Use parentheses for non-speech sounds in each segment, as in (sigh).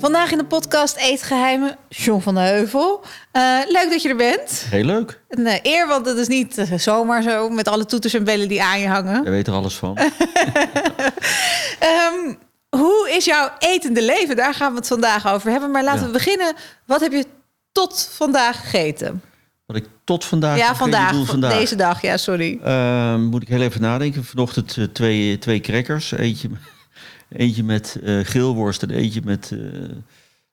Vandaag in de podcast Eetgeheimen, John van de Heuvel. Uh, leuk dat je er bent. Heel leuk. Een uh, eer, want het is niet uh, zomaar zo met alle toeters en bellen die aan je hangen. Je weet er alles van. um, (laughs) hoe is jouw etende leven? Daar gaan we het vandaag over hebben. Maar laten ja. we beginnen. Wat heb je tot vandaag gegeten? Wat ik tot vandaag. Ja, vandaag, vandaag. Deze dag, ja, sorry. Ehm, moet ik heel even nadenken. Vanochtend twee, twee crackers. Eentje, eentje met geelworst en eentje met.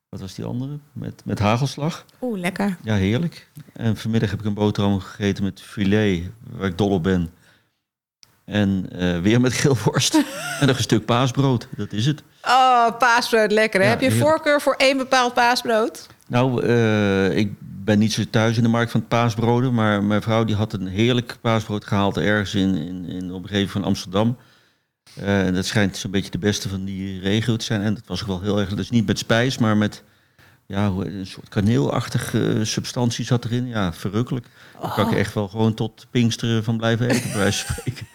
Wat was die andere? Met, met hagelslag. Oeh, lekker. Ja, heerlijk. En vanmiddag heb ik een boterham gegeten met filet, waar ik dol op ben. En uh, weer met geelworst. (laughs) en nog een stuk paasbrood. Dat is het. Oh, paasbrood, lekker. Ja, heb je heerlijk. voorkeur voor één bepaald paasbrood? Nou, ik ben niet zo thuis in de markt van het paasbroden. Maar mijn vrouw die had een heerlijk paasbrood gehaald ergens in, in, in op een gegeven van Amsterdam. Uh, dat schijnt zo'n beetje de beste van die regio te zijn. En dat was ook wel heel erg. Dus niet met spijs, maar met ja, een soort kaneelachtige substantie zat erin. Ja, verrukkelijk. Daar kan ik echt wel gewoon tot Pinksteren van blijven eten, bij wijze van spreken.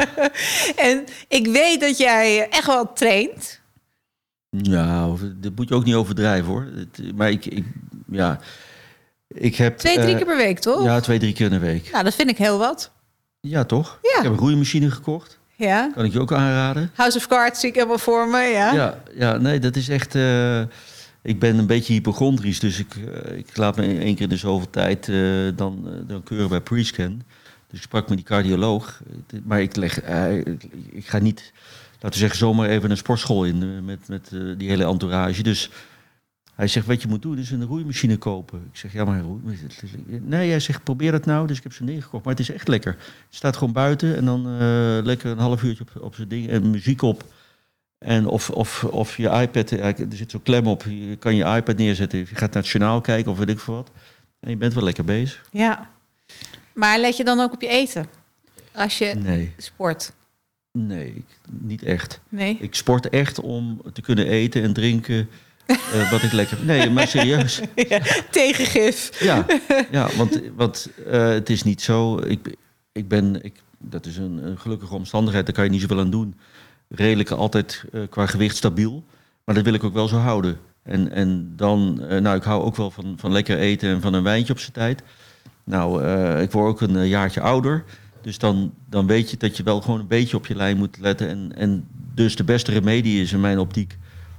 (laughs) en ik weet dat jij echt wel traint. Nou, dat moet je ook niet overdrijven hoor. Maar ik, ik ja, ik heb... Twee, drie uh, keer per week, toch? Ja, twee, drie keer in de week. Nou, dat vind ik heel wat. Ja, toch? Ja. Ik heb een roeimachine gekocht. Ja. Kan ik je ook aanraden. House of Cards zie ik helemaal voor me, ja. Ja, ja nee, dat is echt... Uh, ik ben een beetje hypochondrisch, dus ik, uh, ik laat me één keer in de zoveel tijd uh, dan, dan keuren bij pre-scan. Dus ik sprak met die cardioloog. Maar ik, leg, ik ga niet, laten we zeggen, zomaar even een sportschool in met, met die hele entourage. Dus hij zegt, wat je moet doen is een roeimachine kopen. Ik zeg, ja, maar Nee, hij zegt, probeer dat nou. Dus ik heb ze neergekocht. Maar het is echt lekker. Het staat gewoon buiten en dan uh, lekker een half uurtje op, op zijn ding en muziek op. En of, of, of je iPad, er zit zo'n klem op, je kan je iPad neerzetten. Je gaat naar het journaal kijken of weet ik veel wat. En je bent wel lekker bezig. Ja. Maar let je dan ook op je eten? Als je nee. sport? Nee, niet echt. Nee? Ik sport echt om te kunnen eten en drinken... Uh, wat ik lekker. Nee, maar serieus. (laughs) Ja, tegengif. Ja, ja want, want uh, het is niet zo. Ik, ik ben. Ik, dat is een, een, gelukkige omstandigheid, daar kan je niet zoveel aan doen. Redelijk altijd uh, qua gewicht stabiel. Maar dat wil ik ook wel zo houden. En, en dan, nou, ik hou ook wel van, van lekker eten en van een wijntje op zijn tijd. Nou, ik word ook een jaartje ouder. Dus dan, dan weet je dat je wel gewoon een beetje op je lijn moet letten. En, en dus de beste remedie is in mijn optiek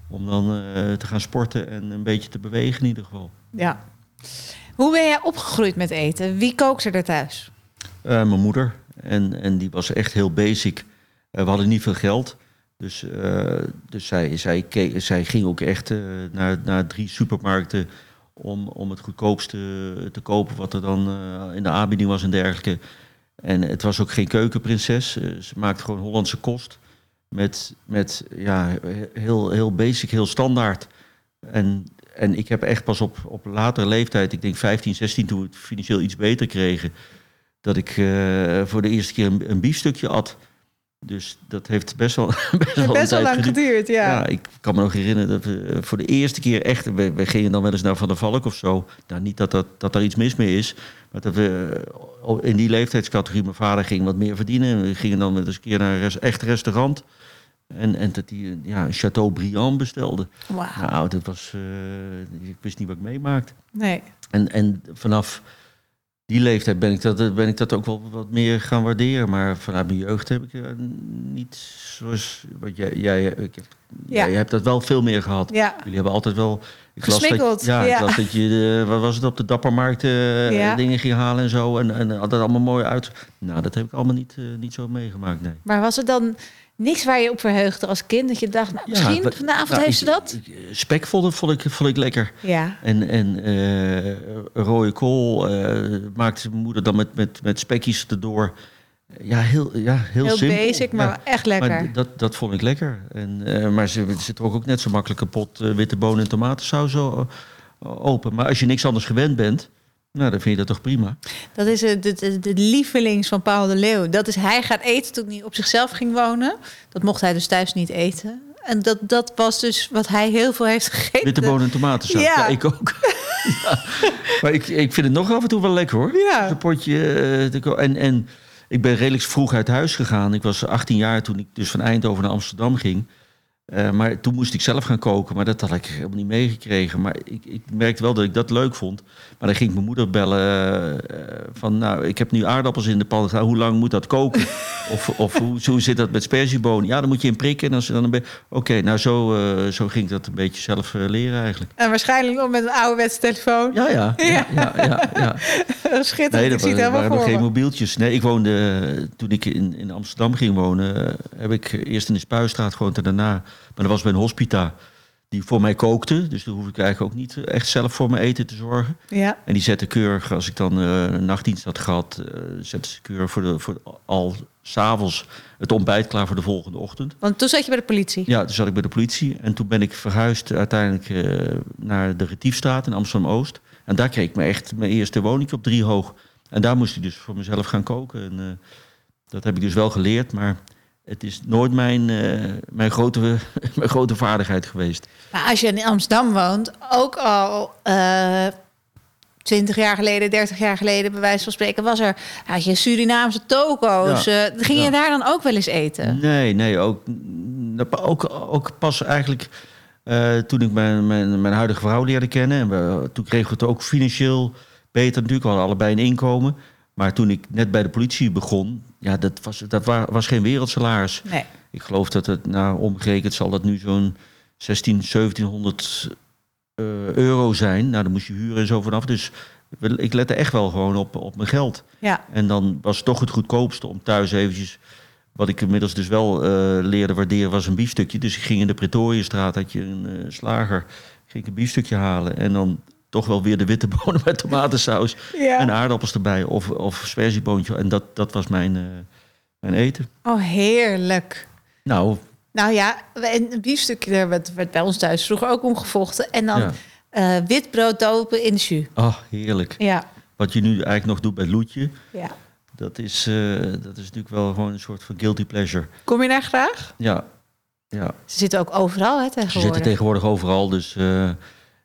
om dan uh, te gaan sporten en een beetje te bewegen in ieder geval. Ja. Hoe ben jij opgegroeid met eten? Wie kookt er thuis? Uh, mijn moeder. En, en die was echt heel basic. Uh, we hadden niet veel geld. Dus, dus zij, zij, zij ging ook echt naar, naar drie supermarkten om, om het goedkoopste te kopen wat er dan in de aanbieding was en dergelijke. En het was ook geen keukenprinses. ze maakte gewoon Hollandse kost. Met, met ja, heel, heel basic, heel standaard. En, en ik heb echt pas op, op latere leeftijd, ik denk 15, 16, toen we het financieel iets beter kregen, dat ik uh, voor de eerste keer een, een biefstukje at. Dus dat heeft best wel, (laughs) best wel, best wel lang geduurd. ja. ja. Ik kan me nog herinneren dat we voor de eerste keer echt... We, we gingen dan wel eens naar Van der Valk of zo. Nou, niet dat, dat, dat er iets mis mee is. Maar dat we in die leeftijdscategorie... Mijn vader ging wat meer verdienen. We gingen dan met eens een keer naar een res, echt restaurant... En, en dat die ja, een Chateaubriand bestelde. Wow. Nou, dat was. Uh, ik wist niet wat ik meemaakte. Nee. En, en vanaf die leeftijd ben ik, dat, ben ik dat ook wel wat meer gaan waarderen. Maar vanuit mijn jeugd heb ik uh, niet zoals. Wat jij, jij, ik heb, ja. jij hebt dat wel veel meer gehad. Ja. Jullie hebben altijd wel. Ik Gesmikkeld. Dat, ja, ja. las dat je. wat was het op de Dappermarkt uh, Ja. dingen ging halen en zo. En, en had dat allemaal mooi uit. Nou, dat heb ik allemaal niet, uh, niet zo meegemaakt. Nee. Maar was het dan niks waar je op verheugde als kind? Dat je dacht, nou, misschien Ja, vanavond nou, heeft ze dat? Spek vond, ik- vond, ik, vond ik lekker. Ja. En, en eh, rode kool eh, maakte mijn moeder dan met, met, met spekjes erdoor. Ja, heel, ja, heel, Heel simpel. basic, maar Ja, echt lekker. Maar dat, dat vond ik lekker. En, eh, maar ze, ze trok ook net zo makkelijk een pot witte bonen en tomatensaus zo, open. Maar als je niks anders gewend bent, Nou, dan vind je dat toch prima. Dat is het, de, de, de lievelings van Paul de Leeuw. Dat is hij gaat eten toen hij op zichzelf ging wonen. Dat mocht hij dus thuis niet eten. En dat, dat was dus wat hij heel veel heeft gegeten. Witte bonen en tomatensaus. Ja. Ja. ik ook. (laughs) ja. Maar ik, ik vind het nog af en toe wel lekker hoor. Ja. Een potje. eh, en, en ik ben redelijk vroeg uit huis gegaan. Ik was 18 jaar toen ik dus van Eindhoven naar Amsterdam ging. Eh, maar toen moest ik zelf gaan koken. Maar dat had ik helemaal niet meegekregen. Maar ik, ik merkte wel dat ik dat leuk vond. Maar dan ging ik mijn moeder bellen eh, van... nou, ik heb nu aardappels in de pan. Hoe lang moet dat koken? (laughs) of of hoe, hoe zit dat met sperziebonen? Ja, dan moet je in prikken. En als je dan een beetje... Oké, nou zo, eh, zo ging ik dat een beetje zelf leren eigenlijk. En waarschijnlijk nog met een ouderwetse telefoon. Ja, ja. (laughs) ja, ja, ja, ja. (laughs) Schitterend, Nee, ik dat zie het helemaal waren nog geen mobieltjes. Nee, ik woonde, toen ik in, in Amsterdam ging wonen, heb ik eerst in de Spuistraat gewoond en daarna. Maar dat was bij een hospita die voor mij kookte. Dus daar hoef ik eigenlijk ook niet echt zelf voor mijn eten te zorgen. Ja. En die zette keurig, als ik dan eh, een nachtdienst had gehad, eh zette ze keurig voor, de, voor al s'avonds het ontbijt klaar voor de volgende ochtend. Want toen zat je bij de politie. Ja, toen zat ik bij de politie. En toen ben ik verhuisd uiteindelijk eh, naar de Retiefstraat in Amsterdam-Oost. En daar kreeg ik me echt mijn eerste woning op drie hoog. En daar moest ik dus voor mezelf gaan koken. En dat heb ik dus wel geleerd, maar het is nooit mijn, eh, mijn, grote, (laughs) mijn grote vaardigheid geweest. Maar als je in Amsterdam woont, ook al eh 20 jaar geleden, 30 jaar geleden, bij wijze van spreken, was er had je Surinaamse toko's. Ja. eh, ging je daar dan ook wel eens eten? Nee, nee, ook, ook, ook pas eigenlijk eh, toen ik mijn, mijn, mijn huidige vrouw leerde kennen. En we, toen kregen we het ook financieel beter natuurlijk. We hadden allebei een inkomen. Maar toen ik net bij de politie begon, ja, dat was, dat wa- was geen wereldsalaris. Nee. Ik geloof dat het, nou, omgerekend zal dat nu zo'n 16, 1700 eh, euro zijn. Nou, dan moest je huren en zo vanaf. Dus ik lette echt wel gewoon op, op mijn geld. Ja. En dan was het toch het goedkoopste om thuis eventjes... Wat ik inmiddels dus wel eh, leerde waarderen was een biefstukje. Dus ik ging in de Pretoriëstraat, had je een eh, slager, ging ik een biefstukje halen. En dan toch wel weer de witte bonen met tomatensaus (laughs) ja. en aardappels erbij. Of, of sperzieboontje. En dat, dat was mijn, eh, mijn eten. Oh, heerlijk. Nou, Nou ja, een biefstukje daar werd, werd bij ons thuis vroeger ook omgevochten. En dan ja. eh, wit brood dopen in de jus. Oh, heerlijk. Ja. Wat je nu eigenlijk nog doet bij Loetje, ja. dat is, eh, dat is natuurlijk wel gewoon een soort van guilty pleasure. Kom je daar graag? Ja, ja. Ze zitten ook overal hè, Ze zitten tegenwoordig overal, dus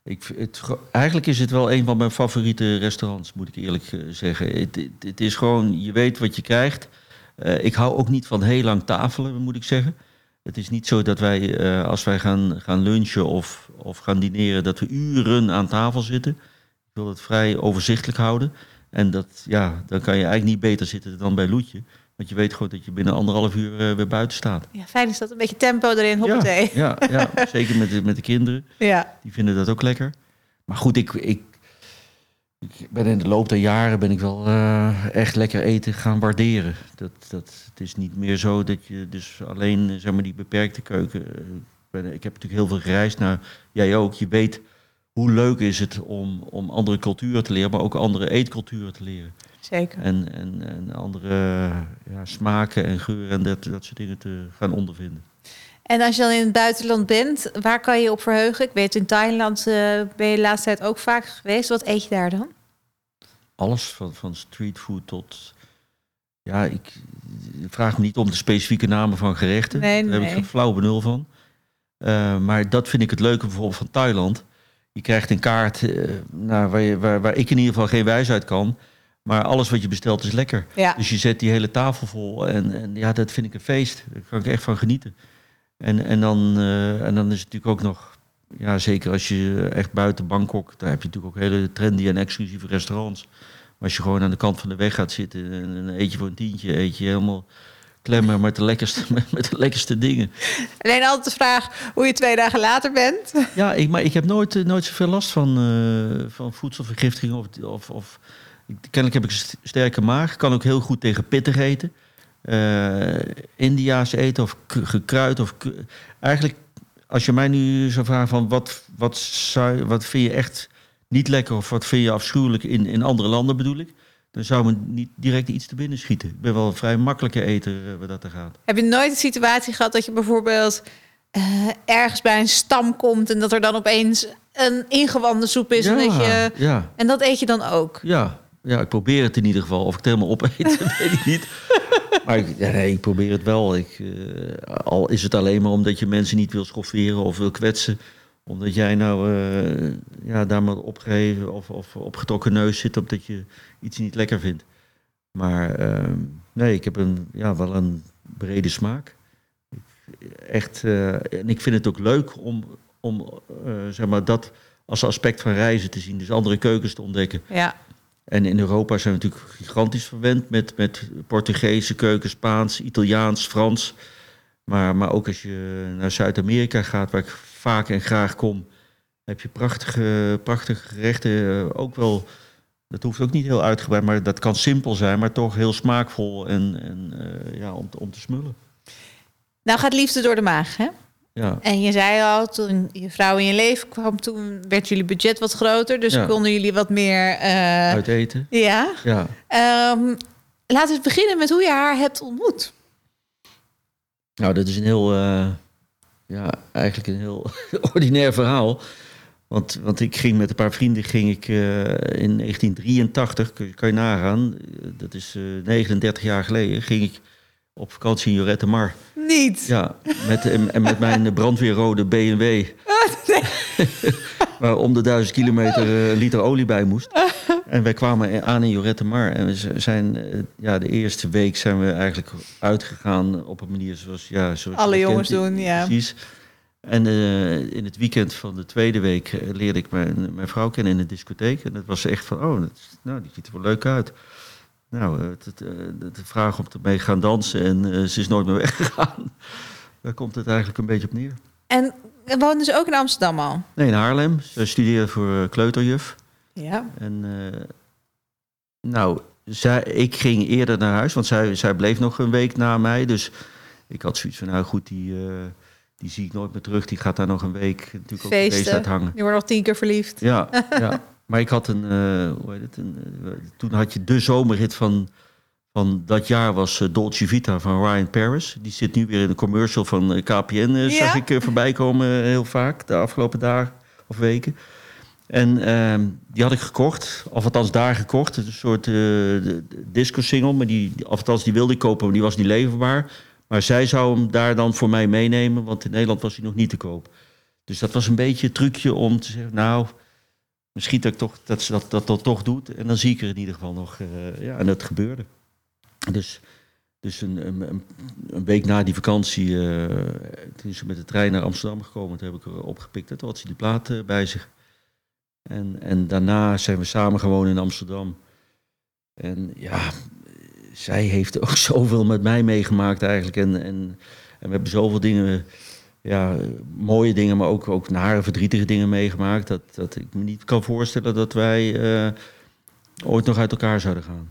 ik, het, eigenlijk is het wel een van mijn favoriete restaurants, moet ik eerlijk eh, zeggen. Het, het, is gewoon, je weet wat je krijgt. Eh, ik hou ook niet van heel lang tafelen, moet ik zeggen. Het is niet zo dat wij, eh, als wij gaan, gaan lunchen of, of gaan dineren, dat we uren aan tafel zitten. Ik wil het vrij overzichtelijk houden. En dat, ja, dan kan je eigenlijk niet beter zitten dan bij Loetje. Want je weet gewoon dat je binnen anderhalf uur eh, weer buiten staat. Ja, fijn is dat. Een beetje tempo erin, hoppatee. ja, ja, (laughs) zeker met de, met de kinderen. Ja. Die vinden dat ook lekker. Maar goed, ik, ik, ik ben in de loop der jaren ben ik wel eh, echt lekker eten gaan waarderen. Dat, dat, het is niet meer zo dat je dus alleen zeg maar, die beperkte keuken. eh, ben, ik heb natuurlijk heel veel gereisd naar jij ook. Je weet hoe leuk is het om, om andere culturen te leren, maar ook andere eetculturen te leren. Zeker. En, en, en andere ja, smaken en geuren en dat, dat soort dingen te gaan ondervinden. En als je dan in het buitenland bent, waar kan je op verheugen? Ik weet, in Thailand eh, ben je de laatste tijd ook vaak geweest. Wat eet je daar dan? alles van, van streetfood tot. Ja, ik vraag me niet om de specifieke namen van gerechten. Nee, Daar heb ik nee. geen flauw benul van. Eh, maar dat vind ik het leuke bijvoorbeeld van Thailand. Je krijgt een kaart nou, waar, je, waar, waar ik in ieder geval geen wijs uit kan. Maar alles wat je bestelt is lekker. Ja. Dus je zet die hele tafel vol. En, en ja, dat vind ik een feest. Daar kan ik echt van genieten. En, en, dan, eh, en dan is het natuurlijk ook nog... Ja, zeker als je echt buiten Bangkok... daar heb je natuurlijk ook hele trendy en exclusieve restaurants. Maar als je gewoon aan de kant van de weg gaat zitten... en dan eet je voor een tientje, eet je helemaal klemmen met de lekkerste, (laughs) met, de lekkerste dingen. Alleen altijd de vraag hoe je twee dagen later bent. Ja, ik, maar ik heb nooit, eh, nooit zoveel last van, eh, van voedselvergiftiging. Of, of, of, kennelijk heb ik een st- sterke maag. Kan ook heel goed tegen pittig eten. Eh Indiaas eten of gekruid. Of eigenlijk, als je mij nu zou vragen van wat, wat, zou, wat vind je echt niet lekker... of wat vind je afschuwelijk in, in andere landen bedoel ik... dan zou me niet direct iets te binnen schieten. Ik ben wel een vrij makkelijke eter wat dat er gaat. Heb je nooit een situatie gehad dat je bijvoorbeeld eh, ergens bij een stam komt en dat er dan opeens een ingewanden soep is. en, dat je, ja, en dat eet je dan ook. ja, ja, ik probeer het in ieder geval. Of ik het helemaal opeet, (laughs) weet ik niet. Maar ik, nee, ik probeer het wel. Ik, eh, al is het alleen maar omdat je mensen niet wil schofferen of wil kwetsen. Omdat jij nou eh, ja, daar maar opgeheven of, of opgetrokken neus zit... omdat je iets niet lekker vindt. Maar ehm, nee, ik heb een, ja, wel een brede smaak. Ik- Echt, eh, en ik vind het ook leuk om, om zeg maar, dat als aspect van reizen te zien. Dus andere keukens te ontdekken. Ja. En in Europa zijn we natuurlijk gigantisch verwend met, met Portugese keuken, Spaans, Italiaans, Frans. Maar, maar ook als je naar Zuid-Amerika gaat, waar ik vaak en graag kom, heb je prachtige, prachtige gerechten. eh, Ook wel, dat hoeft ook niet heel uitgebreid, maar dat kan simpel zijn, maar toch heel smaakvol en, en eh, ja, om, om te smullen. Nou gaat liefde door de maag, hè? Ja, En je zei al, toen je vrouw in je leven kwam, toen werd jullie budget wat groter. Dus Ja. konden jullie wat meer... eh, uit eten. ja. Ja. Ehm, laten we beginnen met hoe je haar hebt ontmoet. Nou, dat is een heel, eh, ja, eigenlijk een heel (laughs) ordinair verhaal. Want, want ik ging met een paar vrienden ging ik, eh, in 1983, kun je- kan je nagaan, dat is eh 39 jaar geleden, ging ik op vakantie in Jorette Mar. Niet. Ja, met, en, met mijn (laughs) brandweerrode BMW. (laughs) (laughs) waar om de duizend kilometer eh, een liter olie bij moest. En wij kwamen aan in Jorette Mar. En we zijn, eh, ja, de eerste week zijn we eigenlijk uitgegaan op een manier zoals... Ja, zoals Alle jongens kent. doen, ja. Precies. En eh, in het weekend van de tweede week leerde ik mijn, mijn vrouw kennen in de discotheek. En dat was echt van, oh, dat, nou, die ziet er wel leuk uit. Nou, eh, het, het, eh, de, vraag om te mee gaan dansen en eh, ze is nooit meer (laughs) weggegaan. Daar komt het eigenlijk een beetje op neer. En woonden ze ook in Amsterdam al? Nee, in Haarlem. Ze studeerde voor kleuterjuf. Ja. En nou, zij, ik ging eerder naar huis, want zij, zij bleef nog een week na mij. Dus ik had zoiets van, nou goed, die, die zie ik nooit meer terug. Die gaat daar nog een week natuurlijk ook Feesten. feest uit hangen. Je wordt nog tien keer verliefd. Ja, ja. (laughs) Maar ik had een, eh, hoe heet het, een, eh, toen had je de zomerhit van, van dat jaar was eh, Dolce Vita van Ryan Paris. Die zit nu weer in de commercial van KPN, zag ik voorbij komen heel vaak de afgelopen dagen of weken. En ehm, die had ik gekocht, of althans daar gekocht. Een soort de disco-single, maar die, althans die wilde ik kopen, maar die was niet leverbaar. Maar zij zou hem daar dan voor mij meenemen, want in Nederland was hij nog niet te koop. Dus dat was een beetje een trucje om te zeggen, nou, misschien dat, ik toch, dat ze dat, dat, dat toch doet. En dan zie ik er in ieder geval nog, eh, ja, en dat gebeurde. Dus, dus een, een, een- week na die vakantie, eh, toen is ze met de trein naar Amsterdam gekomen. Toen heb ik haar opgepikt en toen had ze die plaat eh, bij zich. En, en daarna zijn we samen gewoon in Amsterdam. En ja, zij heeft ook (laughs) zoveel met mij meegemaakt eigenlijk. En, en, en we hebben zoveel dingen, ja, mooie dingen, maar ook, ook nare, verdrietige dingen meegemaakt. Dat, dat ik me niet kan voorstellen dat wij eh, ooit nog uit elkaar zouden gaan.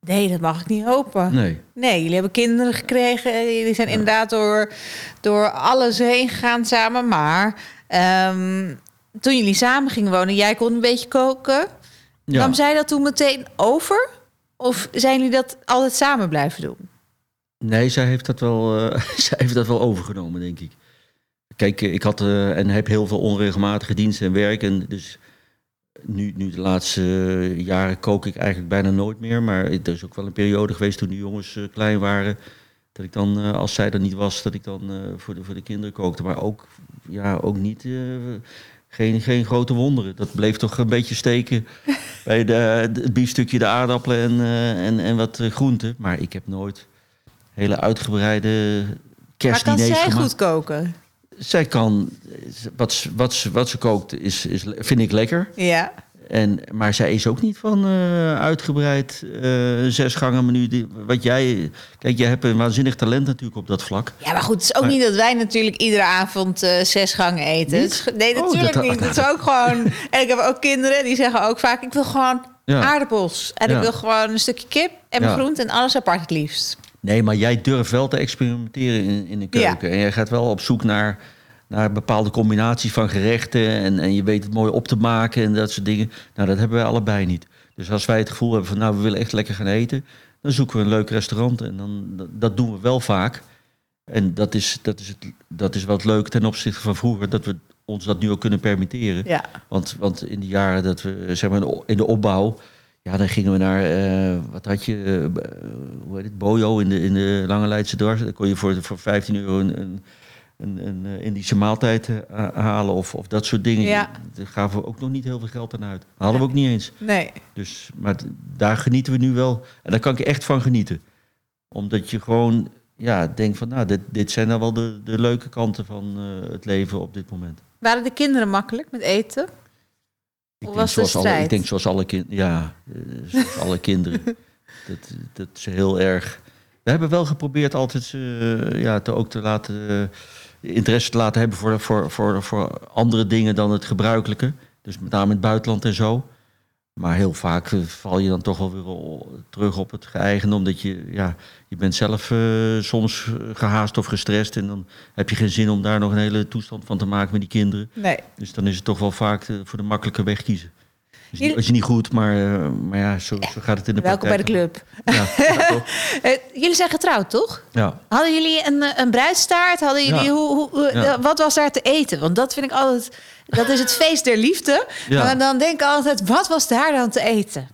Nee, dat mag ik niet hopen. Nee. Nee, jullie hebben kinderen gekregen. Jullie zijn Ja. inderdaad door, door alles heen gegaan samen. Maar ehm, toen jullie samen gingen wonen, jij kon een beetje koken. Ja. Nam zij dat toen meteen over? Of zijn jullie dat altijd samen blijven doen? Nee, zij heeft dat wel, eh, (laughs) zij heeft dat wel overgenomen, denk ik. Kijk, eh, ik had eh, en heb heel veel onregelmatige diensten en werk. En dus nu, nu de laatste eh, jaren kook ik eigenlijk bijna nooit meer. Maar er is ook wel een periode geweest toen de jongens klein waren. Dat ik dan, als zij er niet was, dat ik dan voor, de, voor de kinderen kookte. Maar ook, ja, ook niet, geen, geen grote wonderen. Dat bleef toch een beetje steken (laughs) bij de, het biefstukje, de aardappelen en, en, en wat groenten. Maar ik heb nooit hele uitgebreide Maar kerstdiners kan zij gemaakt. goed koken? Zij kan, wat, ze- wat, wat ze kookt, is, is, vind ik lekker. Ja. En, maar zij is ook niet van eh, uitgebreid eh zes gangen menu. Die- Wat jij, kijk, jij hebt een waanzinnig talent natuurlijk op dat vlak. Ja, maar goed, het is ook Maar- niet dat wij natuurlijk iedere avond eh, zes gangen eten. Is- nee, Oh, natuurlijk dat- niet. Het is (laughs) ook gewoon... En ik heb ook kinderen die zeggen ook vaak... ik wil gewoon Ja. aardappels. En Ja. ik wil gewoon een stukje kip en mijn Ja. groente en alles apart het liefst. Nee, maar jij durft wel te experimenteren in, in de keuken. En jij gaat wel op zoek naar, naar bepaalde combinaties van gerechten. En, en je weet het mooi op te maken en dat soort dingen. Nou, dat hebben wij allebei niet. Dus als wij het gevoel hebben van nou, we willen echt lekker gaan eten. Dan zoeken we een leuk restaurant. En dan, dat, dat doen we wel vaak. En dat is, dat, is het, dat is wat leuk ten opzichte van vroeger, dat we ons dat nu ook kunnen permitteren. Ja. Want, want in de jaren dat we, zeg maar, in de opbouw, ja, dan gingen we naar, eh, wat had je, eh, hoe heet het, Bojo in de, in de Lange Leidse Dwars. Dan kon je voor, voor 15 euro een, een, een, een eh, Indische maaltijd eh, halen of, of dat soort dingen. Ja. Daar gaven we ook nog niet heel veel geld aan uit. Hadden we ook niet eens. Nee. Dus, maar daar genieten we nu wel. En daar kan ik echt van genieten. Omdat je gewoon ja, denkt van, nou, dit, dit zijn dan wel de, de leuke kanten van eh, het leven op dit moment. Waren de kinderen makkelijk met eten? Ik Hoe denk, was de zoals alle, ik denk zoals alle, kind, ja, eh, zoals alle (laughs) kinderen. Dat, dat is heel erg. We hebben wel geprobeerd altijd eh, ja, te, ook te laten, eh, interesse te laten hebben voor, voor, voor, voor andere dingen dan het gebruikelijke. Dus met name in het buitenland en zo. Maar heel vaak eh, val je dan toch wel weer terug op het geëigende. Omdat je, ja, je bent zelf eh, soms eh, gehaast of gestrest. En dan heb je geen zin om daar nog een hele toestand van te maken met die kinderen. Nee. Dus dan is het toch wel vaak voor de makkelijke weg kiezen. Is, Jullie- niet, is niet goed, maar, maar ja, zo, zo gaat het in de Welkom bij de club. Ja, (laughs) jullie zijn getrouwd, toch? ja. Hadden jullie een, een bruidstaart? Hadden jullie, Ja. hoe, hoe, wat was daar te eten? Want dat vind ik altijd... Dat is het feest der liefde. Ja. Maar dan denk ik altijd, wat was daar dan te eten?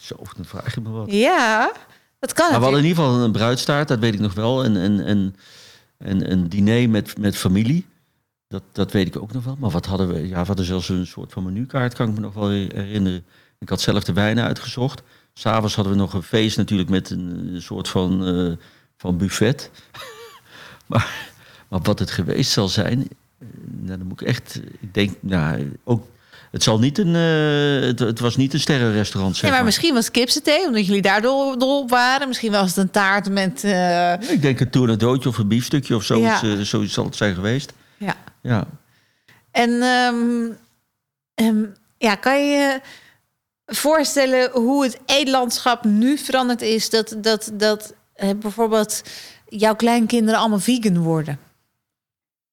Zo, dan vraag je me wat. Ja, dat kan Maar we hadden in ieder geval een bruidstaart, dat weet ik nog wel. En een, een, een, een diner met, met familie. Dat, dat weet ik ook nog wel. Maar wat hadden we? Ja, we hadden zelfs een soort van menukaart, kan ik me nog wel herinneren. Ik had zelf de wijnen uitgezocht. S'avonds hadden we nog een feest natuurlijk met een, soort van, eh, van buffet. (laughs) maar, maar wat het geweest zal zijn, dan moet ik echt... Ik denk, nou, ook... Het, zal niet een, eh, het, het was niet een sterrenrestaurant, zeg maar maar. misschien was kipsethee, omdat jullie daar dol, dol op waren. Misschien was het een taart met... eh, Ik denk een tournedootje of een biefstukje of zoiets, Ja. eh, zoiets zal het zijn geweest. ja. Ja. En ehm, ehm, ja, kan je je voorstellen hoe het eetlandschap nu veranderd is? Dat, dat, dat eh, bijvoorbeeld jouw kleinkinderen allemaal vegan worden.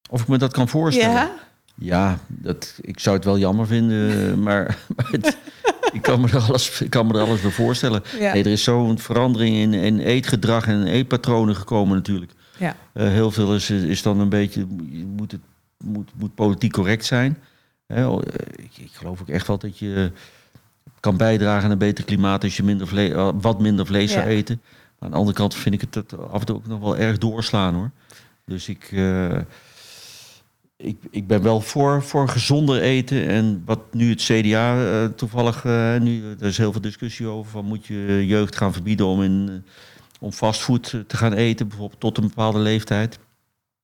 Of ik me dat kan voorstellen. Ja? Ja, dat, ik zou het wel jammer vinden, maar, (laughs) maar het- ik, kan me er alles, ik kan me er alles bij voorstellen. Ja. Nee, er is zo'n verandering in, in eetgedrag en eetpatronen gekomen natuurlijk. Ja. Eh, heel veel is, is dan een beetje, je moet, het, moet, moet politiek correct zijn. Hè, oh, eh, ik, ik geloof ook echt wel dat je kan bijdragen aan een beter klimaat als je minder vle eh, wat minder vlees zou eten. Maar aan de andere kant vind ik het dat af en toe ook nog wel erg doorslaan hoor. Dus ik, eh, ik, ik ben wel voor, voor gezonder eten. En wat nu het CDA eh, toevallig, eh, nu, er is heel veel discussie over, van moet je jeugd gaan verbieden om, in, eh, om fastfood eh, te gaan eten, bijvoorbeeld tot een bepaalde leeftijd.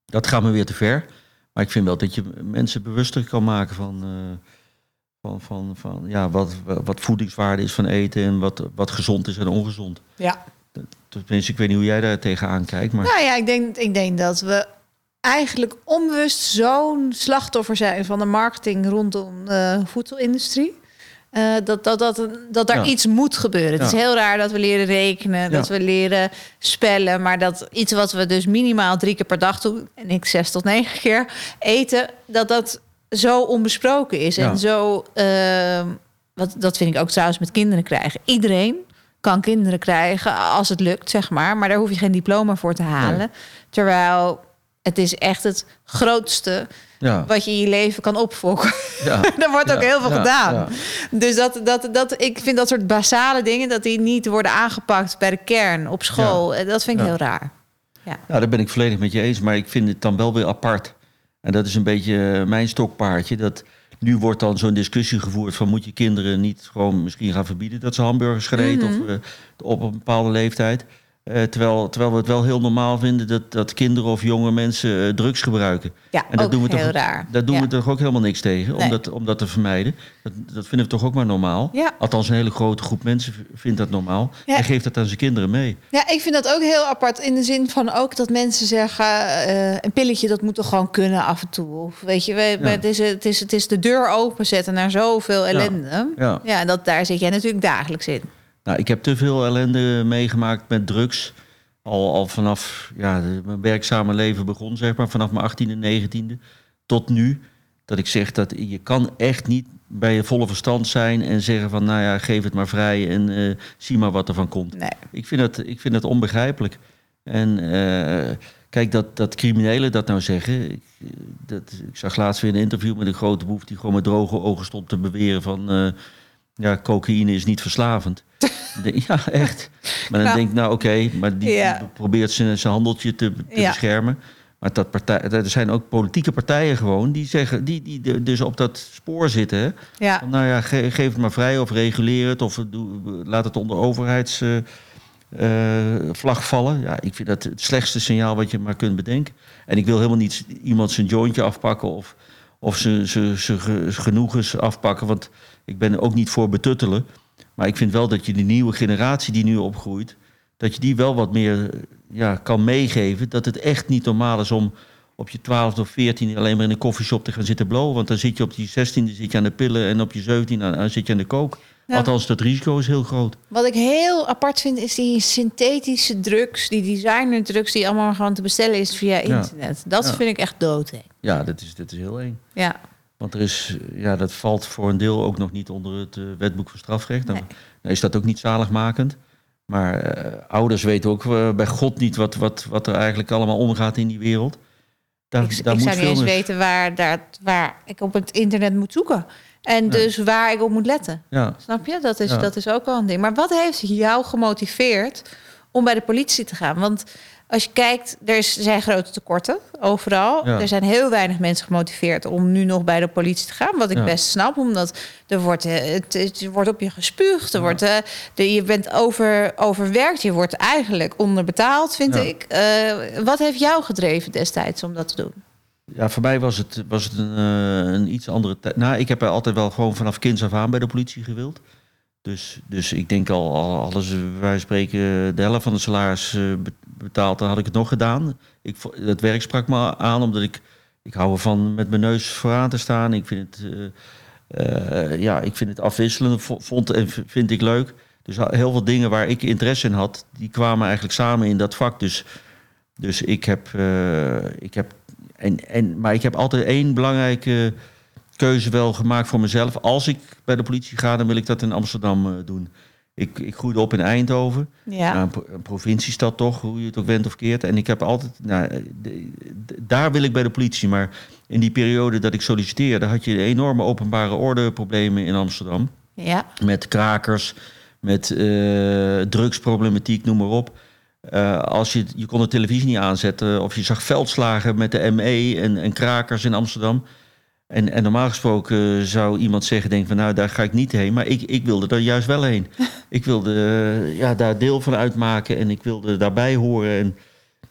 Dat gaat me weer te ver. Maar ik vind wel dat je mensen bewuster kan maken van, eh, van, van, van ja, wat, wat voedingswaarde is van eten en wat, wat gezond is en ongezond. Ja. Tenminste, ik weet niet hoe jij daar tegenaan kijkt, maar Nou ja, ik denk, ik denk dat we eigenlijk onbewust zo'n slachtoffer zijn van de marketing rondom de voedselindustrie. Eh, dat, dat, dat, dat daar Ja. iets moet gebeuren. Het is heel raar dat we leren rekenen, dat we leren spellen, maar dat iets wat we dus minimaal drie keer per dag doen, en ik zes tot negen keer eten, dat dat zo onbesproken is. En zo, eh, wat, dat vind ik ook trouwens met kinderen krijgen. Iedereen kan kinderen krijgen als het lukt, zeg maar. Maar daar hoef je geen diploma voor te halen. Nee. Terwijl het is echt het grootste ja. wat je in je leven kan opfokken. ja. (laughs) Daar wordt ook heel veel gedaan. Dus dat, dat, dat, ik vind dat soort basale dingen... dat die niet worden aangepakt bij de kern op school. Dat vind ik heel raar. Ja, daar ben ik volledig met je eens. Maar ik vind het dan wel weer apart. En dat is een beetje eh, mijn stokpaardje. Dat nu wordt dan zo'n discussie gevoerd van moet je kinderen niet gewoon misschien gaan verbieden dat ze hamburgers gaan eten Mhm. of eh, op een bepaalde leeftijd. Eh, terwijl, terwijl we het wel heel normaal vinden dat, dat kinderen of jonge mensen eh, drugs gebruiken. Ja, En dat ook doen we heel toch, raar. Daar doen ja. we toch ook helemaal niks tegen, om, dat, om dat te vermijden. Dat, dat vinden we toch ook maar normaal. Ja. Althans, een hele grote groep mensen vindt dat normaal. Ja. En geeft dat aan zijn kinderen mee. Ja, ik vind dat ook heel apart in de zin van ook dat mensen zeggen... eh, een pilletje, dat moet toch gewoon kunnen af en toe. Of weet je, we, het, is, het, is, het is de deur openzetten naar zoveel ellende. Ja, Ja. en dat, daar zit jij natuurlijk dagelijks in. Nou, ik heb te veel ellende meegemaakt met drugs. Al, al vanaf ja, mijn werkzame leven begon, zeg maar, vanaf mijn 18e, 19e tot nu. Dat ik zeg dat je kan echt niet bij je volle verstand zijn en zeggen van, nou ja, geef het maar vrij en eh, zie maar wat er van komt. Nee. Ik vind dat, ik vind dat onbegrijpelijk. En eh, kijk, dat, dat criminelen dat nou zeggen. Ik, dat, ik zag laatst weer een interview met een grote boef die gewoon met droge ogen stond te beweren van. eh, ja, cocaïne is niet verslavend. (laughs) ja, echt. Maar dan Nou. denk ik, nou oké, maar die, Ja. die probeert zijn, zijn handeltje te, te Ja. beschermen. Maar dat partij, er zijn ook politieke partijen gewoon die zeggen, die, die dus op dat spoor zitten. Hè? Ja. Van, nou ja, ge- geef het maar vrij of reguleer het of doe, laat het onder overheidsvlag vlag vallen. Ja, ik vind dat het slechtste signaal wat je maar kunt bedenken. En ik wil helemaal niet iemand zijn jointje afpakken of, of zijn zijn- zijn ge- genoegens afpakken, want ik ben er ook niet voor betuttelen. Maar ik vind wel dat je de nieuwe generatie die nu opgroeit, dat je die wel wat meer ja, kan meegeven. Dat het echt niet normaal is om op je 12 of 14 alleen maar in een koffieshop te gaan zitten blowen. Want dan zit je op die 16e zit je aan de pillen en op je 17 aan, aan zit je aan de kook. Ja. Althans, dat risico is heel groot. Wat ik heel apart vind, is die synthetische drugs, die designer drugs, die allemaal gewoon te bestellen is via internet. Dat Ja. vind ik echt doodeng. Ja, dat is, dat is heel eng. Ja. Want er is, ja, dat valt voor een deel ook nog niet onder het eh, wetboek van strafrecht. Dan, Nee. is dat ook niet zaligmakend. Maar eh, ouders weten ook eh, bij God niet wat, wat, wat er eigenlijk allemaal omgaat in die wereld. Daar, ik daar ik moet zou niet eens weten waar, daar, waar ik op het internet moet zoeken. En dus waar ik op moet letten. Ja. Snap je? Dat is, Ja. dat is ook wel een ding. Maar wat heeft jou gemotiveerd om bij de politie te gaan? Want als je kijkt, er is- er zijn grote tekorten overal. Ja. Er zijn heel weinig mensen gemotiveerd om nu nog bij de politie te gaan. Wat ik Ja. best snap, omdat er wordt, eh, het, het wordt op je gespuugd. Er Ja. wordt, eh, de, je bent over, overwerkt. Je wordt eigenlijk onderbetaald, vind ik. Eh, wat heeft jou gedreven destijds om dat te doen? Ja, voor mij was het, was het een, een iets andere tijd. Nou, ik heb er altijd wel gewoon vanaf kinds af aan bij de politie gewild. Dus, dus ik denk al, al alles, van spreken, de helft van het salaris betaald, dan had ik het nog gedaan. Ik, dat werk sprak me aan, omdat ik, ik hou ervan met mijn neus vooraan te staan. Ik vind het, eh, eh, ja, ik vind het afwisselend, vo- vond en vind ik leuk. Dus heel veel dingen waar ik interesse in had, die kwamen eigenlijk samen in dat vak. Dus, dus ik heb, eh, ik heb en, en, maar ik heb altijd één belangrijke keuze wel gemaakt voor mezelf. Als ik bij de politie ga, dan wil ik dat in Amsterdam doen. Ik, ik groeide op in Eindhoven. Ja. Nou, een, pro- een provinciestad toch, hoe je het ook went of keert. En ik heb altijd, nou, eh, de- de- daar wil ik bij de politie. Maar in die periode dat ik solliciteerde, had je enorme openbare ordeproblemen in Amsterdam. ja. Met krakers, met eh, drugsproblematiek, noem maar op. Eh, als je, je kon de televisie niet aanzetten of je zag veldslagen met de ME en, en krakers in Amsterdam. En, en normaal gesproken zou iemand zeggen, denk van nou daar ga ik niet heen. Maar ik, ik wilde er juist wel heen. (laughs) ik wilde eh, ja, daar deel van uitmaken en ik wilde daarbij horen. En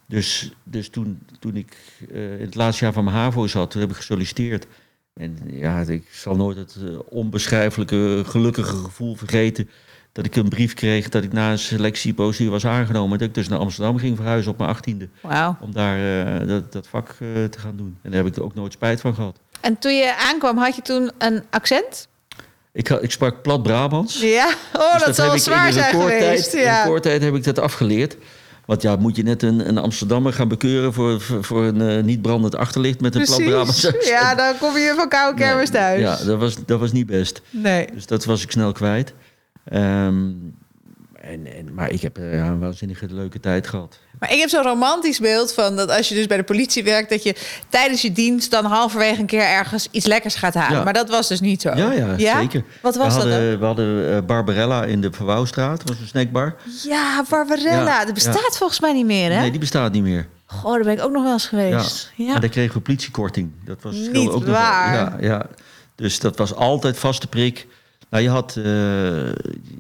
dus dus toen, toen ik eh, in het laatste jaar van mijn HAVO zat, toen heb ik gesolliciteerd. En ja, ik zal nooit het eh, onbeschrijfelijke, gelukkige gevoel vergeten. Dat ik een brief kreeg dat ik na een selectieprocedure was aangenomen. Dat ik dus naar Amsterdam ging verhuizen op mijn achttiende. Om daar eh, dat, dat vak eh, te gaan doen. En daar heb ik er ook nooit spijt van gehad. En toen je aankwam, had je toen een accent? Ik, ik sprak plat Brabants. Ja, oh, Dus dat, zal wel zwaar in zijn geweest. In Ja. recordtijd heb ik dat afgeleerd. Want ja, moet je net een, een Amsterdammer gaan bekeuren voor, voor, een eh, niet brandend achterlicht met een plat Brabants? Ja, dan kom je van koude Nee, thuis. Ja, dat was, dat was niet best. Nee. Dus dat was ik snel kwijt. Ehm, en, en, maar ik heb eh, ja, een waanzinnige leuke tijd gehad. Maar ik heb zo'n romantisch beeld van dat als je dus bij de politie werkt, dat je tijdens je dienst dan halverwege een keer ergens iets lekkers gaat halen. Ja. Maar dat was dus niet zo. Ja, ja, zeker. Wat was we dat hadden, dan? We hadden eh, Barbarella in de Verwouwstraat. Dat was een snackbar. Ja, Barbarella. Dat bestaat volgens mij niet meer, hè? Nee, die bestaat niet meer. Goh, daar ben ik ook nog wel eens geweest. Ja. En daar kregen we politiekorting. Dat was Niet nog waar. Ja, ja. Dus dat was altijd vaste prik. Nou, je had, eh,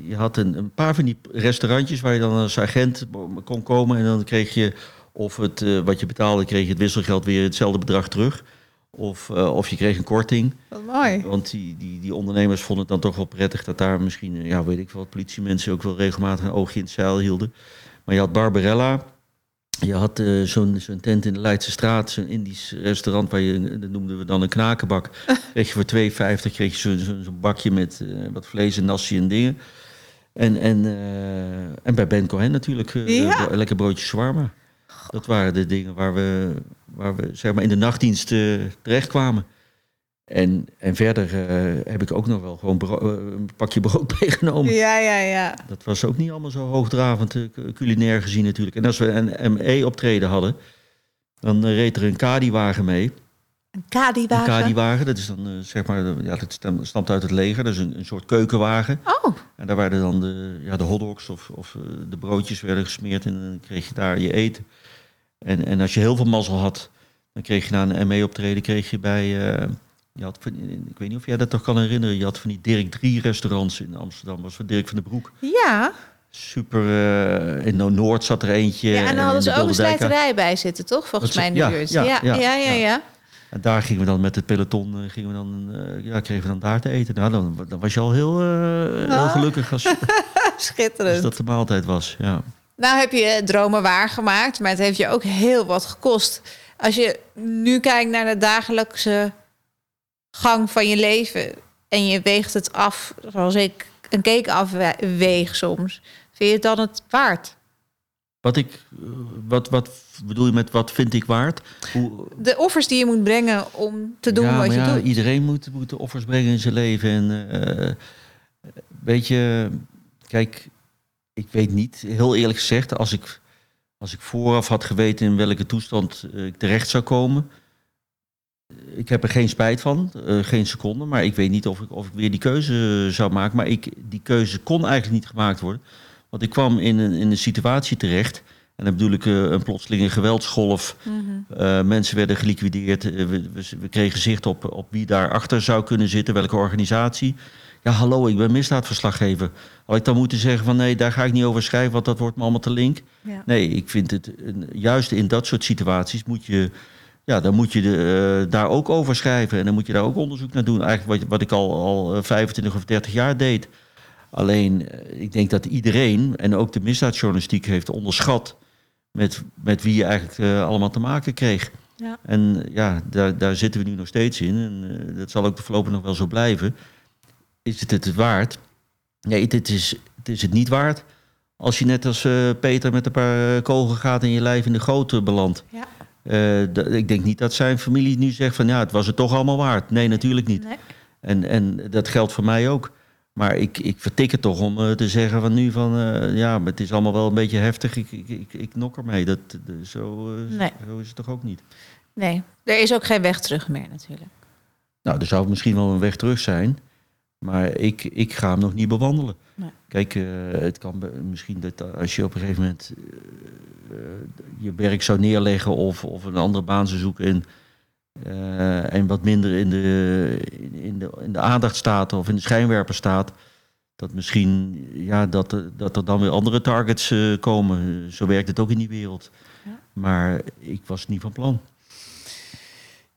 je had een, een paar van die restaurantjes waar je dan als agent kon komen. En dan kreeg je, of het, eh, wat je betaalde, kreeg je het wisselgeld weer hetzelfde bedrag terug. Of, eh, of je kreeg een korting. Wat mooi. Want die, die, die ondernemers vonden het dan toch wel prettig dat daar misschien, ja, weet ik veel, wat, politiemensen ook wel regelmatig een oogje in het zeil hielden. Maar je had Barbarella. Je had eh, zo'n tent in de Leidse straat, zo'n Indisch restaurant waar je, dat noemden we dan een knakenbak. (laughs) kreeg je voor 2,50 kreeg je zo'n bakje met eh, wat vlees en nasi en dingen. En, en, eh, en bij Ben Cohen natuurlijk Ja. lekker broodje shawarma. Dat waren de dingen waar we, waar we zeg maar in de nachtdienst terechtkwamen. En, en verder eh, heb ik ook nog wel gewoon eh, een pakje (laughs) brood meegenomen. Ja, ja, ja. Dat was ook niet allemaal zo hoogdravend eh, cu- culinair gezien natuurlijk. En als we een ME-optreden hadden, Dan reed er een Kadi-wagen mee. Een Kadi-wagen? Een Kadi-wagen, dat is dan zeg maar, ja, dat stamt uit het leger. Dat is een, een soort keukenwagen. Oh, En daar werden dan de, ja, de hotdogs of, of de broodjes werden gesmeerd en dan kreeg je daar je eten. En, en als je heel veel mazzel had, dan kreeg je na een ME-optreden kreeg je bij, je had, van- ik weet niet of jij dat toch kan herinneren, je had van die Dirk 3 restaurants in Amsterdam, was van Dirk van den Broek. ja. Super, eh, in No- Noord zat er eentje. ja. En dan hadden ze ook een slijterij bij zitten, toch? Volgens Dat mij in de ja, buurt. ja, ja, ja, ja. En daar gingen we dan met het peloton, eh, gingen we dan, eh, ja, kregen we dan daar te eten. Nou, dan, dan was je al heel, eh, heel Ah. gelukkig als, (laughs) Schitterend. als dat de maaltijd was. Ja. Nou heb je dromen waargemaakt, maar het heeft je ook heel wat gekost. Als je nu kijkt naar de dagelijkse gang van je leven en je weegt het af, zoals ik een cake afweeg soms, vind je het dan het waard? Wat ik, wat, wat bedoel je met wat vind ik waard? Hoe, De offers die je moet brengen om te doen ja, wat je ja, doet. Iedereen moet, moet de offers brengen in zijn leven. En eh, weet je, kijk, ik weet niet, heel eerlijk gezegd, als ik, als ik vooraf had geweten in welke toestand eh, ik terecht zou komen. Ik heb er geen spijt van, eh, geen seconde. Maar ik weet niet of ik, of ik weer die keuze zou maken. Maar ik, die keuze kon eigenlijk niet gemaakt worden. Want ik kwam in een, in een situatie terecht. En dan bedoel ik eh, een plotselinge geweldsgolf. Uh, mensen werden geliquideerd. Uh, we, we, we, kregen zicht op, op wie daarachter zou kunnen zitten, welke organisatie. Ja, hallo, ik ben misdaadverslaggever. Had ik dan moeten zeggen van nee, daar ga ik niet over schrijven, want dat wordt me allemaal te link. Ja. Nee, ik vind het juist in dat soort situaties moet je, ja, dan moet je de, uh, daar ook over schrijven. En dan moet je daar ook onderzoek naar doen. Eigenlijk wat, wat ik al, al 25 of 30 jaar deed. Alleen, uh, ik denk dat iedereen, en ook de misdaadjournalistiek, heeft onderschat met, met wie je eigenlijk uh, allemaal te maken kreeg. Ja. En ja, daar, daar zitten we nu nog steeds in. En uh, dat zal ook de voorlopig nog wel zo blijven. Is het het waard? Nee, het is, het is het niet waard. Als je net als uh, Peter met een paar kogels gaat in je lijf in de goot belandt. Ja. Uh, ik denk niet dat zijn familie nu zegt van ja, het was het toch allemaal waard. Nee, natuurlijk niet. Nee. En, en dat geldt voor mij ook. Maar ik, ik vertik het toch om uh, te zeggen van nu van uh, ja, maar het is allemaal wel een beetje heftig. Ik, ik, ik, ik nok ermee. Dat, de, zo, nee. zo is het toch ook niet. Nee, er is ook geen weg terug meer natuurlijk. Nou, er zou misschien wel een weg terug zijn. Maar ik, ik ga hem nog niet bewandelen. Nee. Kijk, uh, het kan misschien dat als je op een gegeven moment uh, je werk zou neerleggen of, of een andere baan zou zoeken en, uh, en wat minder in de, in, de, in de aandacht staat of in de schijnwerper staat, dat misschien ja, dat, dat er dan weer andere targets komen. Zo werkt het ook in die wereld. Ja. Maar ik was niet van plan.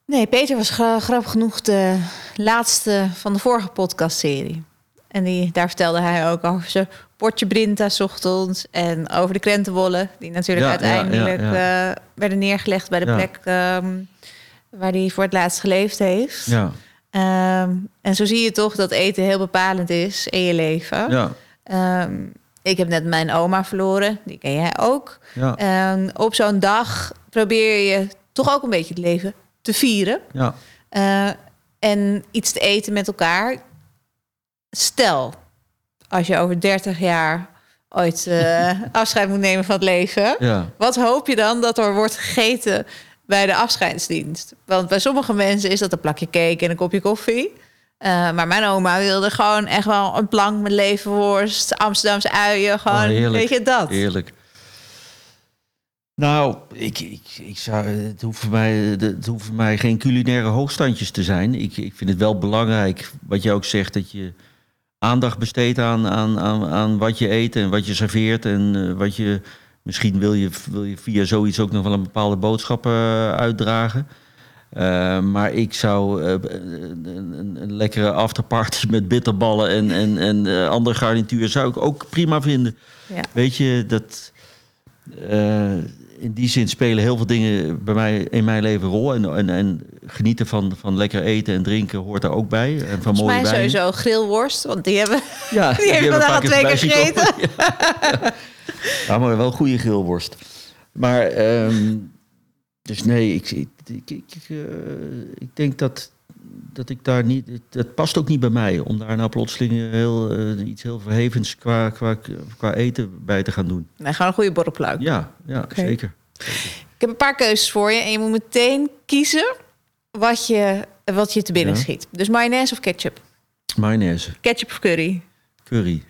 Nee, Peter was gra grappig genoeg de laatste van de vorige podcastserie. En die, daar vertelde hij ook over zijn potje Brinta ochtends. En over de krentenbollen, die natuurlijk Ja, uiteindelijk ja, ja, uh, werden neergelegd bij de plek um, waar hij voor het laatst geleefd heeft. Ja, Um, en zo zie je toch dat eten heel bepalend is in je leven. ja, Um, ik heb net mijn oma verloren, die ken jij ook. ja, op zo'n dag probeer je toch ook een beetje het leven te vieren. ja. Uh, en iets te eten met elkaar. Stel, als je over 30 jaar ooit uh, (laughs) afscheid moet nemen van het leven. ja. Wat hoop je dan dat er wordt gegeten bij de afscheidsdienst? Want bij sommige mensen is dat een plakje cake en een kopje koffie. Uh, maar mijn oma wilde gewoon echt wel een plank met levenworst, Amsterdamse uien. Gewoon, Oh, heerlijk. weet je dat? Heerlijk. Nou, ik, ik, ik zou, het, hoeft voor mij, het hoeft voor mij geen culinaire hoogstandjes te zijn. Ik, ik vind het wel belangrijk, wat je ook zegt, dat je aandacht besteedt aan, aan, aan, aan wat je eet en wat je serveert. En uh, wat je, misschien wil je, wil je via zoiets ook nog wel een bepaalde boodschap uh, uitdragen. Uh, maar ik zou uh, een, een, een, lekkere afterparty (laughs) met bitterballen en, en, en uh, andere garnituur zou ik ook prima vinden. Ja. Weet je, dat in die zin spelen heel veel dingen bij mij in mijn leven een rol. En, en, en genieten van, van lekker eten en drinken hoort daar ook bij. En van Volgens mooie mij wijn. sowieso grillworst, want die hebben, Ja, (laughs) die hebben vandaag al twee keer gegeten. Ja. (laughs) ja, maar wel goede grillworst. Maar, um, dus nee, ik, ik, ik, ik, uh, ik denk dat, dat ik daar niet... Dat past ook niet bij mij om daar nou plotseling heel, uh, iets heel verhevens qua, qua, qua eten bij te gaan doen. Nee, gewoon een goede borrelpluik. Ja, ja zeker. Ik heb een paar keuzes voor je en je moet meteen kiezen wat je, wat je te binnen Ja. schiet. Dus mayonaise of ketchup? Mayonaise, Ketchup of curry? curry.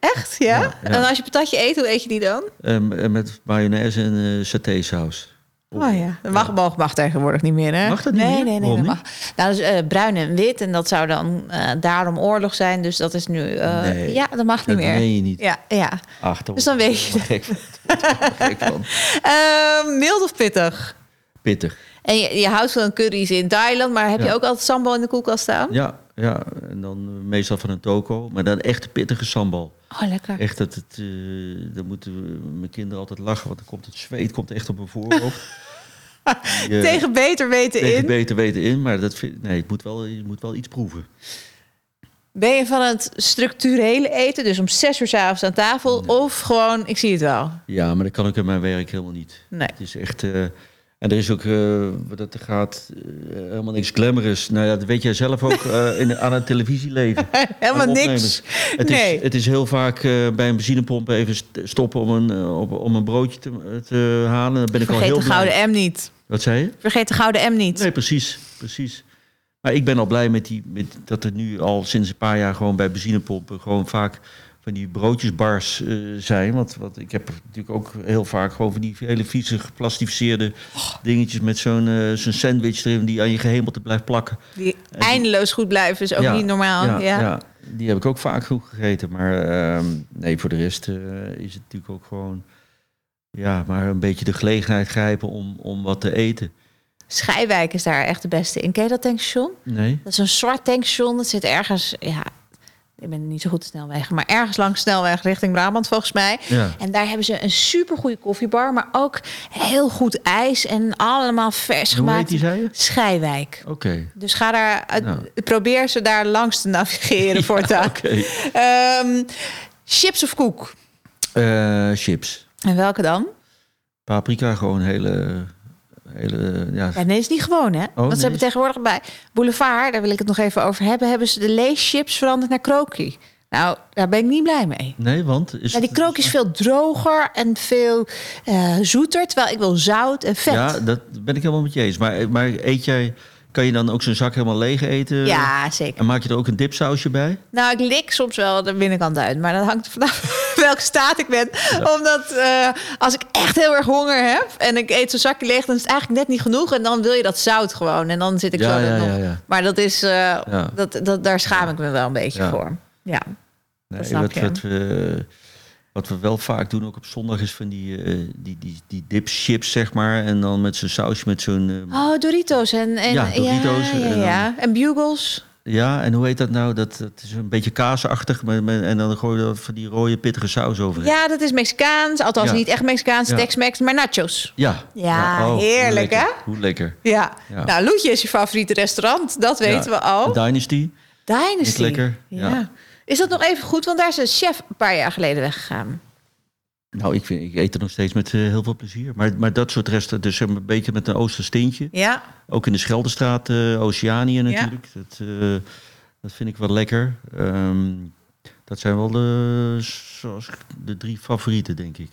Echt, ja? Ja, ja. En als je patatje eet, hoe eet je die dan? Ehm, en met mayonaise en eh satésaus. Oh ja, dat mag, mag, mag tegenwoordig niet meer, hè? Mag dat niet nee, meer? Nee, nee, dat mag. Nou, dus eh, bruin en wit. En dat zou dan eh, daarom oorlog zijn. Dus dat is nu... eh, Nee, ja, dat mag Dat niet meer. meen je niet. Ja, ja. Ach, Dus dan weet je (laughs) Gek van. Daar word ik wel gek van. (laughs) Eh, mild of pittig? Pittig. En je, je houdt van curry's in Thailand, maar heb je ook altijd sambal in de koelkast staan? Ja, ja, en dan eh, meestal van een toko. Maar dan echt pittige sambal. Oh, lekker. Echt dat het... eh dan moeten mijn kinderen altijd lachen. Want dan komt het zweet komt echt op mijn voorhoofd. (laughs) Die, eh, Tegen beter weten tegen in. beter weten in. Maar dat vind, nee, het moet wel, je moet wel iets proeven. Ben je van het structurele eten, dus om zes uur s'avonds aan tafel, of gewoon, ik zie het wel? Ja, maar dat kan ik in mijn werk helemaal niet. Nee. Het is echt... en er is ook, eh, wat dat er gaat, eh, helemaal niks glamorous. Nou ja, dat weet jij zelf ook eh, in, aan het televisieleven. (laughs) Helemaal niks. Het, Nee. is, het is heel vaak eh, bij een benzinepomp even st- stoppen om een, eh, op, om een broodje te, te halen. Dan ben ik al Vergeet heel de blij. gouden M niet. Wat zei je? Vergeet de gouden M niet. Nee, precies, precies. Maar ik ben al blij met, die, met dat er nu al sinds een paar jaar gewoon bij benzinepompen gewoon vaak van die broodjesbars eh, zijn. Want, want ik heb natuurlijk ook heel vaak gewoon van die hele vieze geplastificeerde dingetjes met zo'n eh, zo'n sandwich erin die aan je gehemelte blijft plakken. Die eindeloos goed blijven is ook Ja, niet normaal. Ja, Ja, ja, die heb ik ook vaak goed gegeten. Maar ehm, nee, voor de rest eh, is het natuurlijk ook gewoon ja, maar een beetje de gelegenheid grijpen om, om wat te eten. Schijwijk is daar echt de beste in. Ken je dat tankstation? Nee? Dat is een zwart tankstation. Dat zit ergens, ja, ik ben niet zo goed snelwegen, maar ergens langs snelweg richting Brabant volgens mij. Ja. En daar hebben ze een super goede koffiebar, maar ook heel goed ijs en allemaal vers Hoe gemaakt. die, zei je? Schijwijk. Oké. Dus ga daar, uit- Nou. probeer ze daar langs te navigeren (laughs) voor taak. Oké. Ehm, chips of koek? Eh, chips. En welke dan? Paprika, gewoon hele... hele ja. Ja, nee, is niet gewoon, hè? Want ze nee. hebben tegenwoordig bij Boulevard, daar wil ik het nog even over hebben, hebben ze de leeschips veranderd naar krokie. Nou, daar ben ik niet blij mee. Nee, want... Is Ja, die krook is veel droger en veel eh, zoeter, terwijl ik wil zout en vet. Ja, dat ben ik helemaal met je eens. Maar, maar eet jij... Kan je dan ook zo'n zak helemaal leeg eten? Ja, zeker. En maak je er ook een dipsausje bij? Nou, ik lik soms wel de binnenkant uit, maar dat hangt vanaf (laughs) welke staat ik ben. Omdat eh, als ik echt heel erg honger heb en ik eet zo'n zakje leeg, dan is het eigenlijk net niet genoeg. En dan wil je dat zout gewoon. En dan zit ik Ja, zo ja, nog. Maar dat is, eh, dat, dat, daar schaam ik me wel een beetje voor. Ja. Nee, snap wat, je. wat, we, wat we wel vaak doen, ook op zondag, is van die, eh die, die, die dipschips, zeg maar. En dan met zo'n sausje met zo'n... eh, Oh, Doritos en, en Ja, Doritos Ja, ja, en ja. En bugles. Ja, en hoe heet dat nou? Dat, dat is een beetje kaasachtig. met- En dan gooi je er van die rode pittige saus over. Ja, dat is Mexicaans. Althans, Ja. niet echt Mexicaans, Ja. Tex-Mex, maar nachos. Ja. Ja, hoe heerlijk, hè? Hoe lekker. Ja. Ja. Nou, Loetje is je favoriete restaurant. Dat weten we al. Dynasty. Dynasty. Is lekker, Ja. Ja. Is dat nog even goed? Want daar is een chef een paar jaar geleden weggegaan. Nou, ik, vind, ik eet er nog steeds met eh, heel veel plezier. Maar, maar dat soort resten, dus een beetje met een Oosters tintje. Ja. Ook in de Scheldestraat, eh Oceanië natuurlijk. Dat, eh, dat vind ik wel lekker. Ehm, dat zijn wel de, zoals, de drie favorieten, denk ik.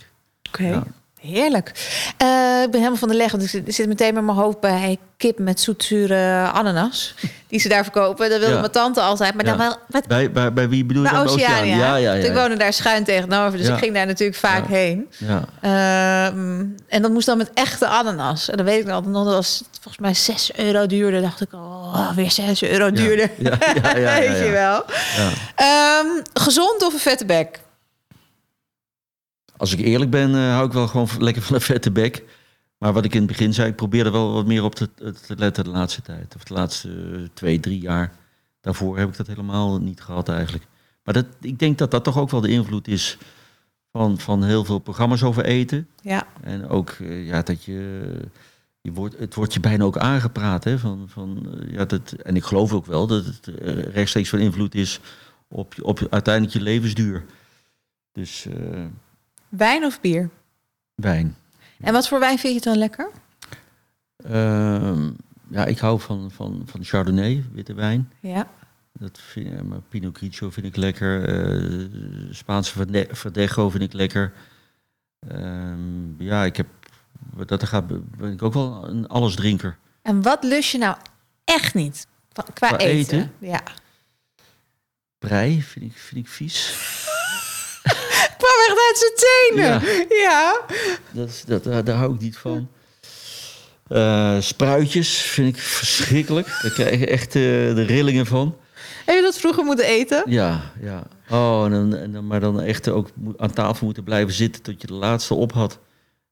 Oké. Ja. Heerlijk. Eh, ik ben helemaal van de leg. Want ik zit, meteen met mijn hoofd bij kip met zoetzure ananas. Die ze daar verkopen. Dat wilde Ja. mijn tante altijd. Maar Ja. dan wel... Wat, Bij, bij, bij wie bedoel je bij? Oceania. Ja, ja, Want Ik ja. woonde daar schuin tegenover. Dus Ja. ik ging daar natuurlijk vaak Ja. heen. ja. Ehm, en dat moest dan met echte ananas. En dan weet ik nog, dat was volgens mij 6 euro duurder. dacht ik, oh, weer 6 euro duurder. Ja, ja, ja, ja, (laughs) weet ja. je wel. ja. Ehm, gezond of een vette bek? Als ik eerlijk ben, eh, hou ik wel gewoon (laughs) lekker van een vette bek. Maar wat ik in het begin zei, ik probeer er wel wat meer op te, te letten de laatste tijd. Of de laatste eh, twee, drie jaar. Daarvoor heb ik dat helemaal niet gehad eigenlijk. Maar dat, ik denk dat dat toch ook wel de invloed is van, van heel veel programma's over eten. Ja. En ook eh, ja, dat je, je wordt, het wordt je bijna ook aangepraat. Hè, van, van, eh, ja, dat, en ik geloof ook wel dat het eh, rechtstreeks van invloed is op, op uiteindelijk je levensduur. Dus eh, Wijn of bier? wijn. En wat voor wijn vind je het dan lekker? Ehm, ja, ik hou van, van, van Chardonnay, witte wijn. Ja. Dat vind, eh, maar Pinot Grigio vind ik lekker. eh, Spaanse Verde- Verdejo vind ik lekker. Ehm, ja, ik heb dat gaat, ben ik ook wel een allesdrinker. En wat lust je nou echt niet? Qua, Qua eten. eten? Ja. Brei vind ik, vind ik vies. (laughs) kwam echt uit zijn tenen. Ja. Dat, is- dat, daar, daar hou ik niet van. Eh, spruitjes vind ik verschrikkelijk. Daar krijg je echt eh, de rillingen van. Heb je dat vroeger moeten eten? Ja, ja. Oh, en dan, en dan, maar dan echt ook aan tafel moeten blijven zitten tot je de laatste op had.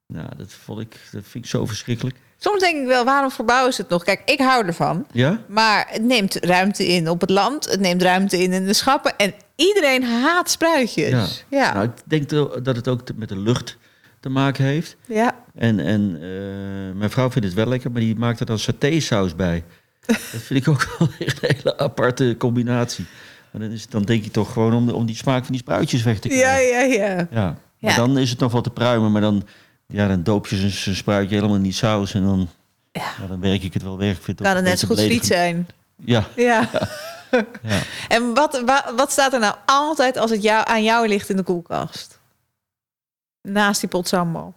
Nou, dat vond ik, dat vind ik zo verschrikkelijk. Soms denk ik wel, waarom verbouwen ze het nog? Kijk, ik hou ervan. Ja? Maar het neemt ruimte in op het land. Het neemt ruimte in in de schappen. En iedereen haat spruitjes. Ja. Ja. Nou, ik denk dat het ook met de lucht te maken heeft. ja. En, en eh, mijn vrouw vindt het wel lekker, maar die maakt er dan satésaus bij. Dat vind ik ook wel (laughs) een hele aparte combinatie. Maar dan, is het, dan denk je toch gewoon om, om die smaak van die spruitjes weg te krijgen. ja, ja. Ja. Maar Ja. dan is het nog wel te pruimen, maar dan, ja, dan doop je zo'n spruitje helemaal die saus en dan, Ja. ja, dan werk ik het wel weg. Vind Kan het een net zo goed friet zijn. Ja, Ja. ja. (laughs) En wat, wa- wat staat er nou altijd als het jou, aan jou ligt in de koelkast? Naast die pot sambal.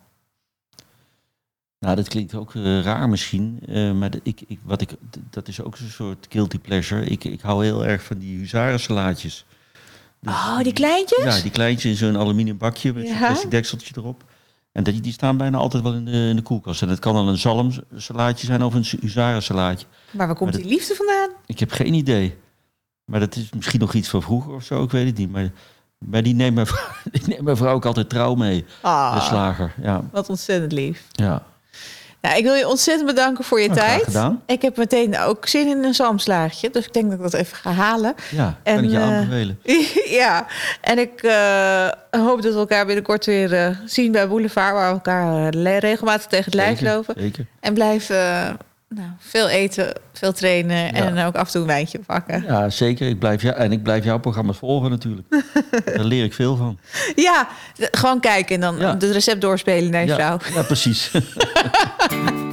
Nou, dat klinkt ook eh, raar misschien, eh, maar ik, ik, wat ik, dat is ook zo'n soort guilty pleasure. Ik, ik hou heel erg van die huzarensalaatjes. Dus Oh, die kleintjes? Ja, die kleintjes in zo'n aluminium bakje met zo'n Ja. plastic dekseltje erop. En die, die staan bijna altijd wel in de, in de koelkast. En het kan dan een zalmsalaatje zijn of een huzarensalaatje. Maar waar komt Maar die liefde vandaan? Ik heb geen idee. Maar dat is misschien nog iets van vroeger of zo, ik weet het niet. Maar, maar die, neemt mijn vrouw, (laughs) die neemt mijn vrouw ook altijd trouw mee, de Ah, slager. Ja, wat ontzettend lief. ja. Nou, ik wil je ontzettend bedanken voor je Nou, tijd. Ik heb meteen ook zin in een zalmslaagje. Dus ik denk dat ik dat even ga halen. Ja, En, kan ik je eh, aanbevelen. (laughs) ja, en ik eh, hoop dat we elkaar binnenkort weer eh, zien bij Boulevard... waar we elkaar regelmatig tegen het lijf Zeker, lopen. Zeker. En blijf nou, veel eten, veel trainen... en ook af en toe een wijntje pakken. Ja, zeker. Ik blijf, ja, en ik blijf jouw programma's volgen natuurlijk. (laughs) Daar leer ik veel van. Ja, gewoon kijken en dan Ja. het recept doorspelen naar je Ja, vrouw. ja, precies. (laughs)